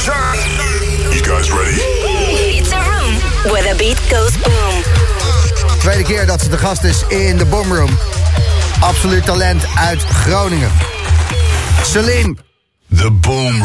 You guys ready? It's a room where the beat goes boom. Tweede keer dat ze de gast is in de Boomroom. Absoluut talent uit Groningen. Celine. The Boom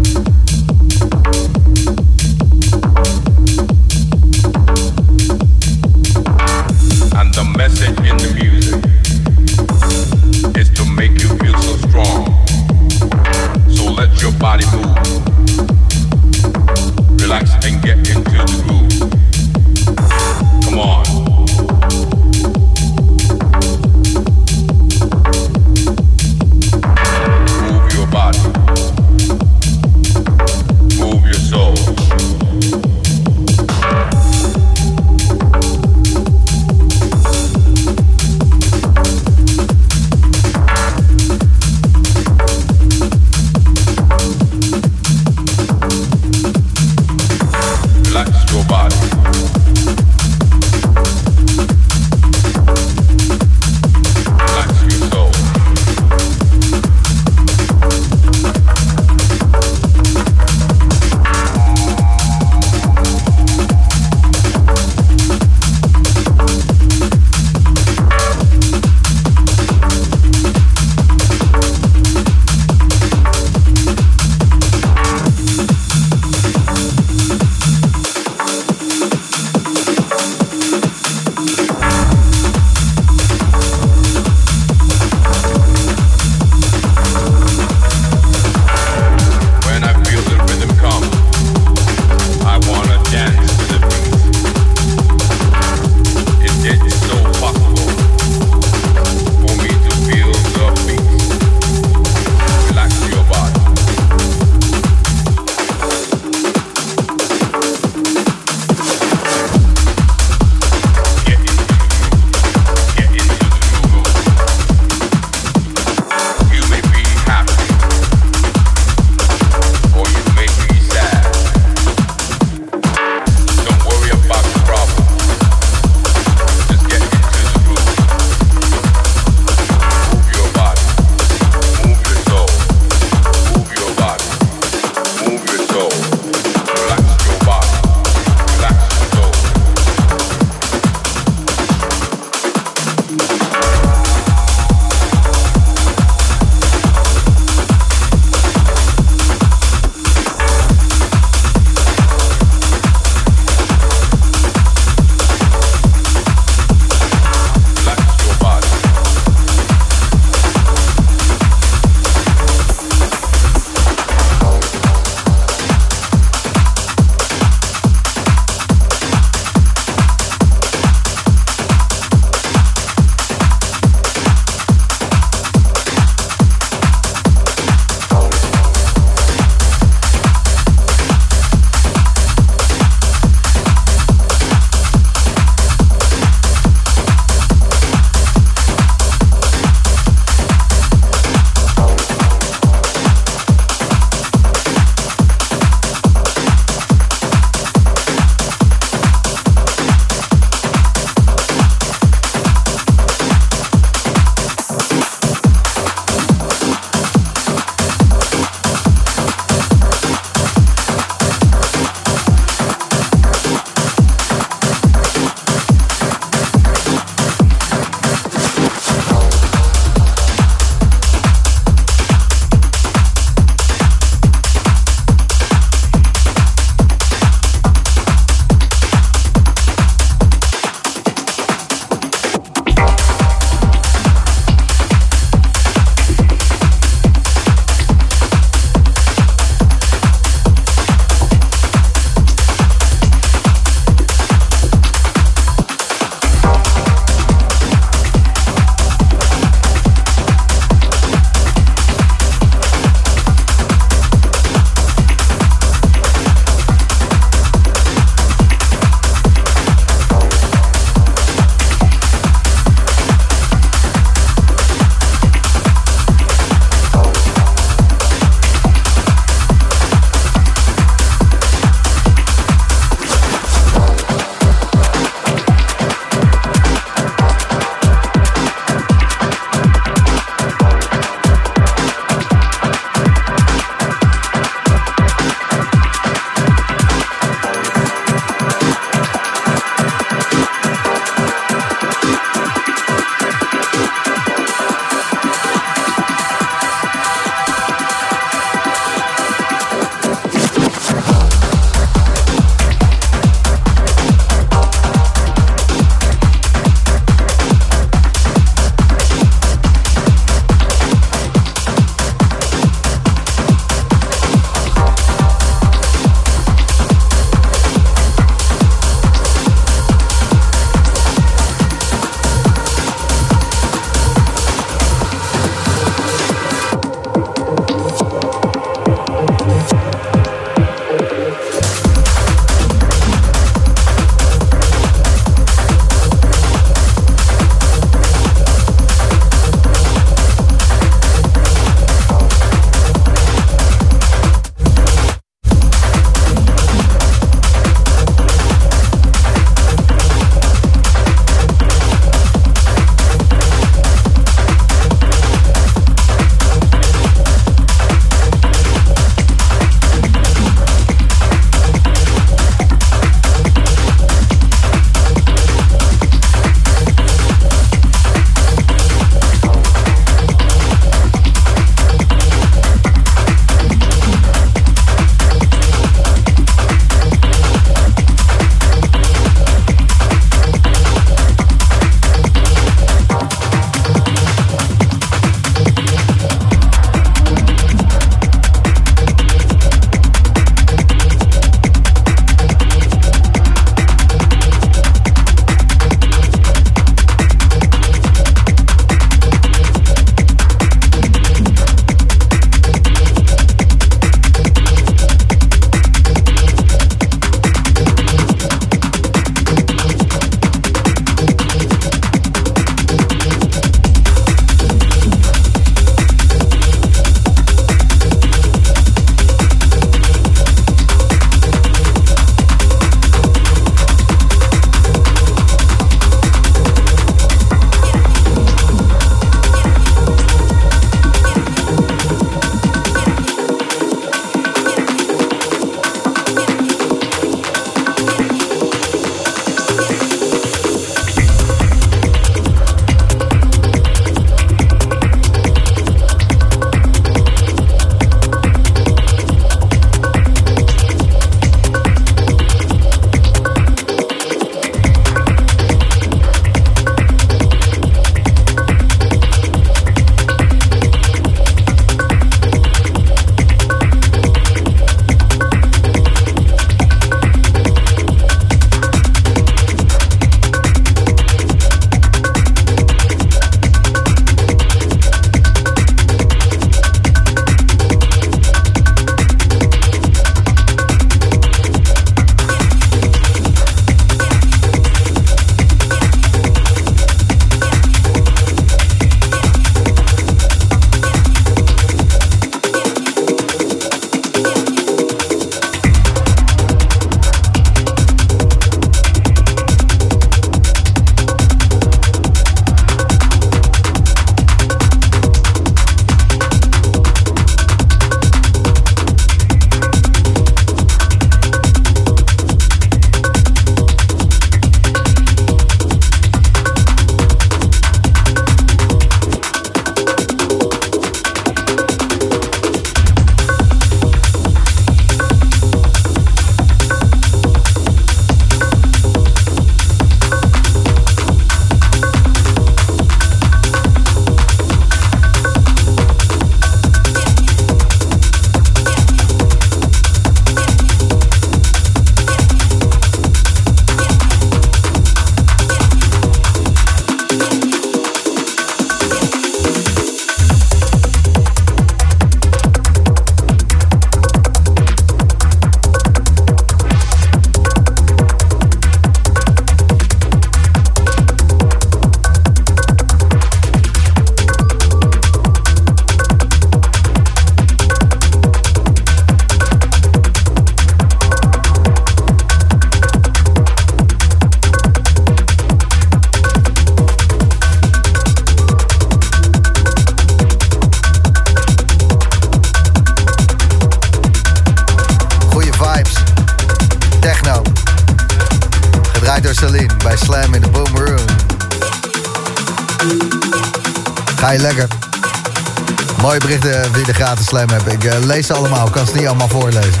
de gratis Slam app. Ik uh, lees ze allemaal, ik kan ze niet allemaal voorlezen.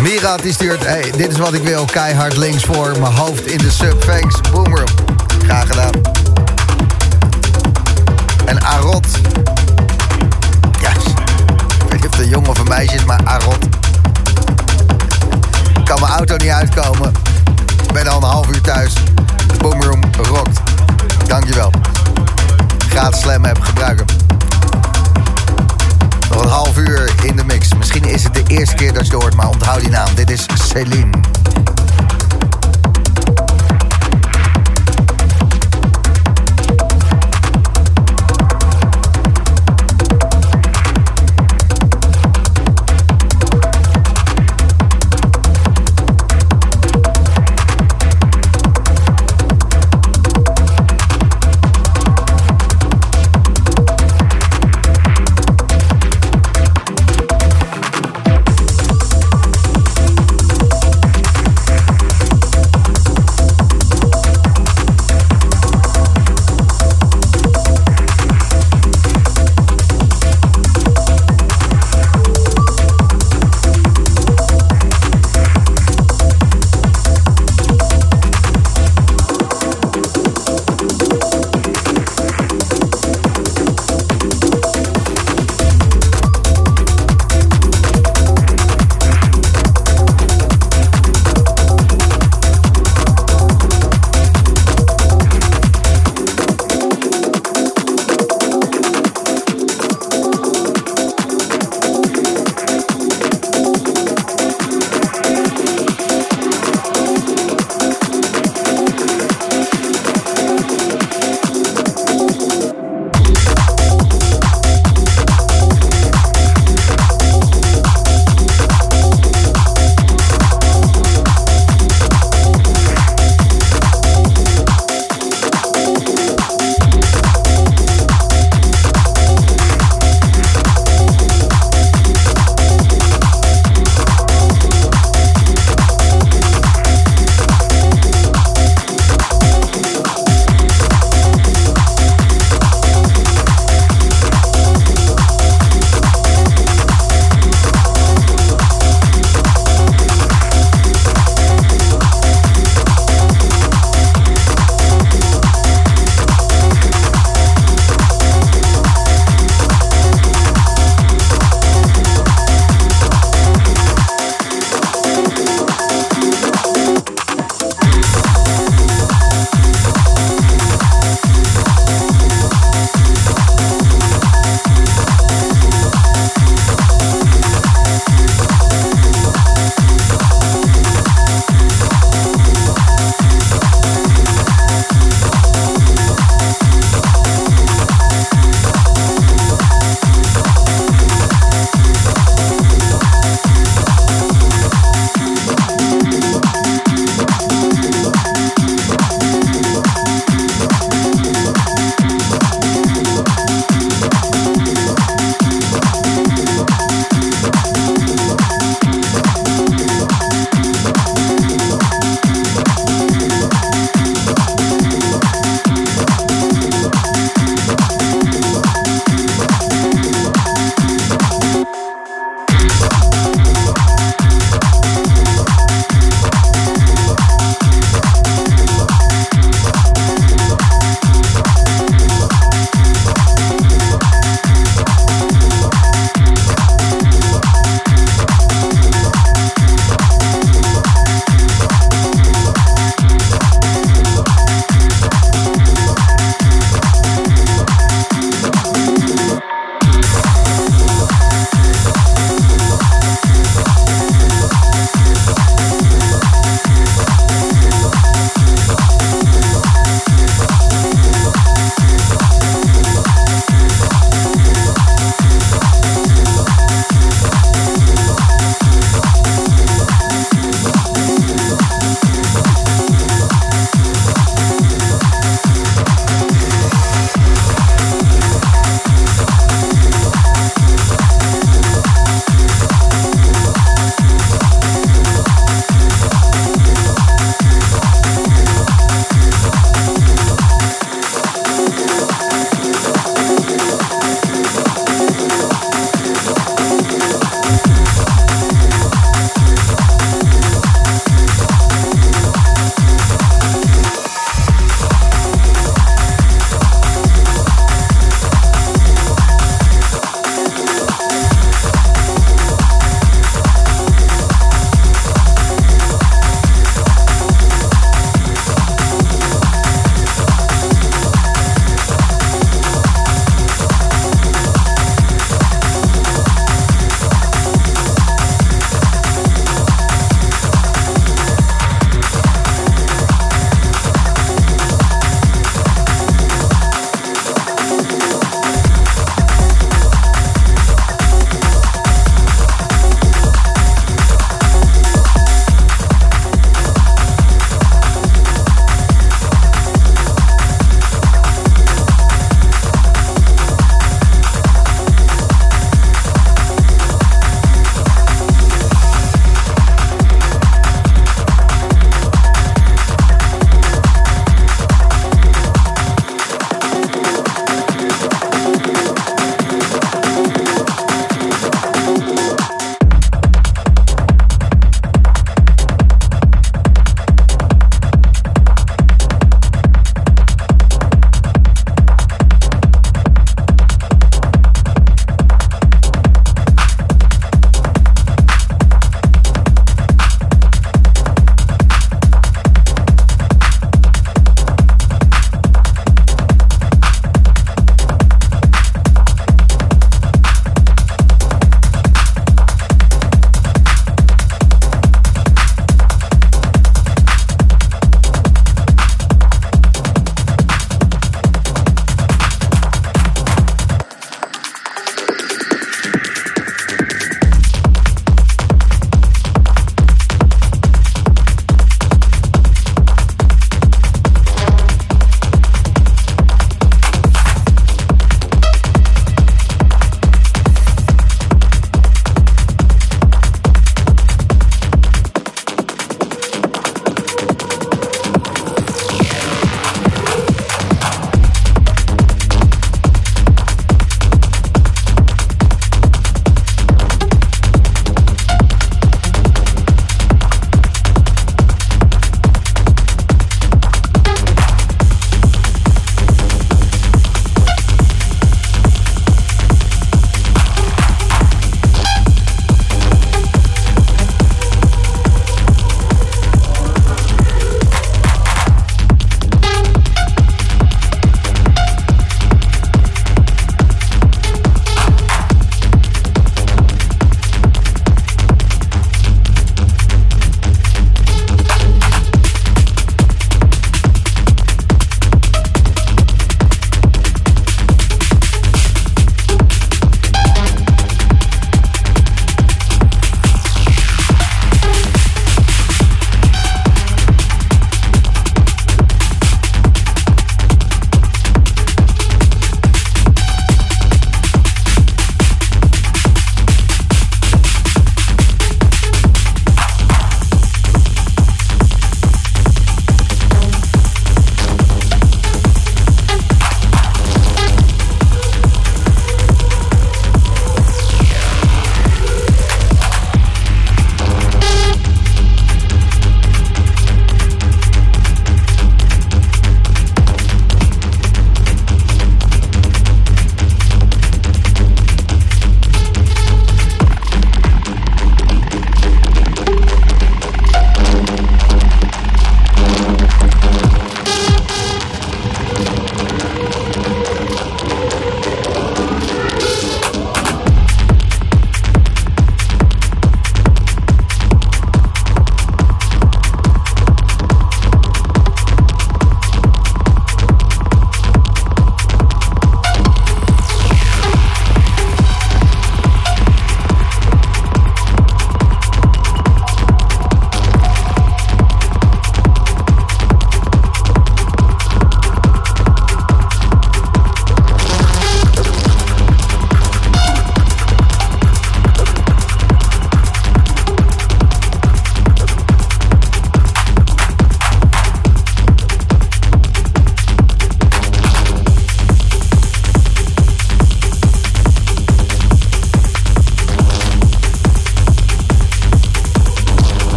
Mirat die stuurt, hey, dit is wat ik wil. Keihard links voor, mijn hoofd in de sub. Thanks, Boom Room. Graag gedaan. En Arot. Yes. ik niet of het jongen of een meisje is, maar Arot. Onthoud die naam. Dit is Celine.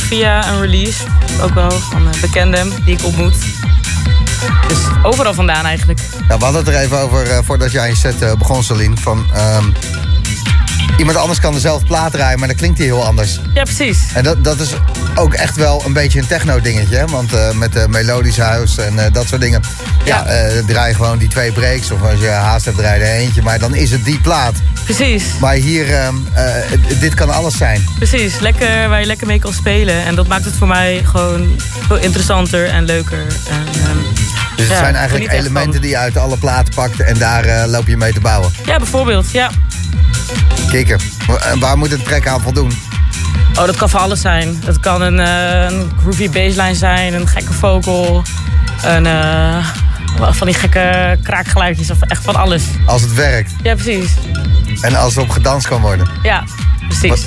Via via een release. Ook wel van bekenden die ik ontmoet. Dus overal vandaan eigenlijk. Ja, we hadden het er even over eh, voordat aan je set eh, begon, Celine. Van, ehm, iemand anders kan dezelfde plaat draaien, maar dan klinkt die heel anders. Ja, precies. En dat, dat is ook echt wel een beetje een techno-dingetje. hè? Want eh, met de melodisch huis en eh, dat soort dingen. Ja, Ja. eh, draai je gewoon die twee breaks. Of als je haast hebt, draai je er eentje. Maar dan is het die plaat. Precies. Maar hier, ehm, eh, dit kan alles zijn. Precies. Lekker, waar je lekker mee kan spelen. En dat maakt het voor mij gewoon veel interessanter en leuker. En, ehm, Dus het ja, zijn eigenlijk elementen die je uit alle platen pakt. En daar eh, loop je mee te bouwen. Ja, bijvoorbeeld. Ja. En waar moet het track aan voldoen? Oh, dat kan voor alles zijn. Dat kan een, eh, een groovy bassline zijn, een gekke vocal, een, eh, van die gekke kraakgeluidjes of echt van alles. Als het werkt. Ja, precies. En als er op gedanst kan worden. Ja, precies.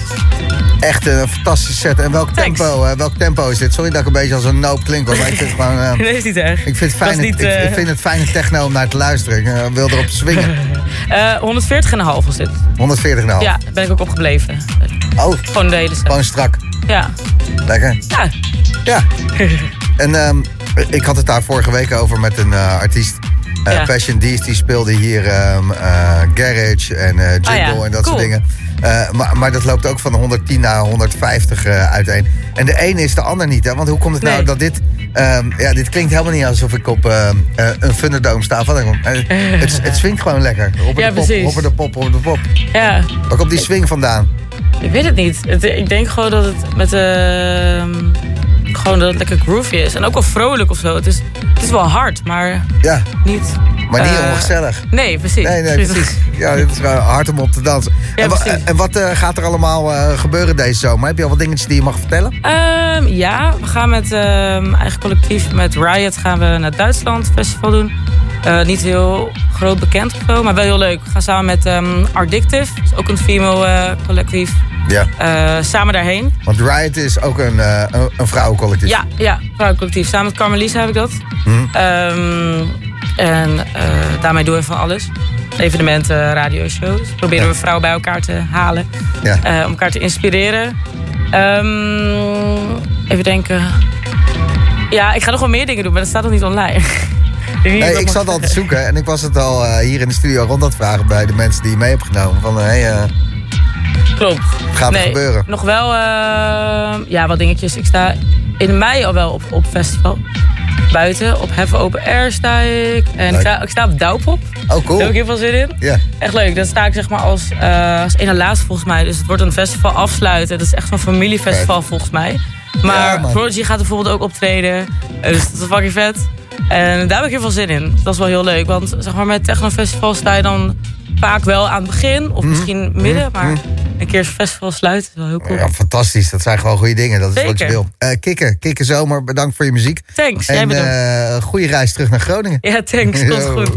Echt een fantastische set. En welk Thanks. tempo, eh, welk tempo is dit? Sorry dat ik een beetje als een noop klink. Maar ik vind het gewoon... eh, Nee, is niet erg. ik vind, niet, ik, eh, ik vind het fijne techno om naar te luisteren. Ik wil erop swingen. Eh 140,5 was dit. 140,5. Ja, daar ben ik ook opgebleven. Oh, Gewoon de hele set. gewoon strak. Ja. Lekker. Ja. Ja. En ehm, ik had het daar vorige week over met een artiest. Eh, Ja. Passion D's, die speelde hier ehm, eh, Garage en eh, Jingle Ah ja, en dat soort dingen. Maar, maar dat loopt ook van 110 naar 150 eh, uiteen. En de ene is de ander niet. Hè? Want hoe komt het nou dat dit... ehm, ja, dit klinkt helemaal niet alsof ik op ehm, eh, een Thunderdome sta. Eh, het, het swingt gewoon lekker. Hopper Ja, de pop, precies. hopper de pop, hopper de pop. Ja. Waar komt die swing vandaan? Ik weet het niet. Het, ik denk gewoon dat het met ehm gewoon dat het lekker groovy is. En ook wel vrolijk of zo. Het is, het is wel hard, maar Ja, niet... maar niet ongezellig. Nee, precies. Nee, nee, precies. Ja, dit is gewoon hard om op te dansen. Ja, en, wa- en wat eh, gaat er allemaal eh, gebeuren deze zomer? Heb je al wat dingetjes die je mag vertellen? Ehm, ja, we gaan met ehm eigen collectief, met Riot, gaan we naar Duitsland festival doen. Niet heel groot bekend of zo, maar wel heel leuk. We gaan samen met ehm Ardictive, ook een female collectief, Ja. eh, samen daarheen. Want Riot is ook een, eh, een, een vrouwencollectief. Ja, ja, vrouwencollectief. Samen met Carmelisa heb ik dat. Mhm. Ehm, en eh, daarmee doen we van alles. Evenementen, radioshows. Proberen Ja. we vrouwen bij elkaar te halen. Ja. om elkaar te inspireren. Ehm, even denken. Ja, ik ga nog wel meer dingen doen, maar dat staat nog niet online. Nee, dat ik zat al te zoeken en ik was het al hier in de studio rond aan het vragen bij de mensen die je mee hebben genomen. Van, hey, Klopt. gaat er gebeuren? Nog wel, eh, ja, wat dingetjes. Ik sta in mei al wel op, op festival. Buiten, op Heaven Open Air sta ik. En ik sta, ik sta op Douwpop. oh, Daar heb ik cool. heel veel zin in. Ja. Echt leuk. Dan sta ik zeg maar als, eh als ene laatste volgens mij. Dus het wordt een festival afsluiten. Dat is echt zo'n familiefestival volgens mij. Maar Ja. Prodigy gaat er bijvoorbeeld ook optreden. Eh, Dus dat is fucking vet. En daar heb ik heel veel zin in. Dat is wel heel leuk. Want zeg maar met technofestival sta je dan vaak wel aan het begin. Of misschien midden. Maar een keer festival sluiten is wel heel cool. Ja, fantastisch. Dat zijn gewoon goede dingen. Dat is wat je wil. Eh kikken, kikken zomer. Bedankt voor je muziek. Thanks. Jij En bedankt. eh goede reis terug naar Groningen. Ja, thanks. Komt goed.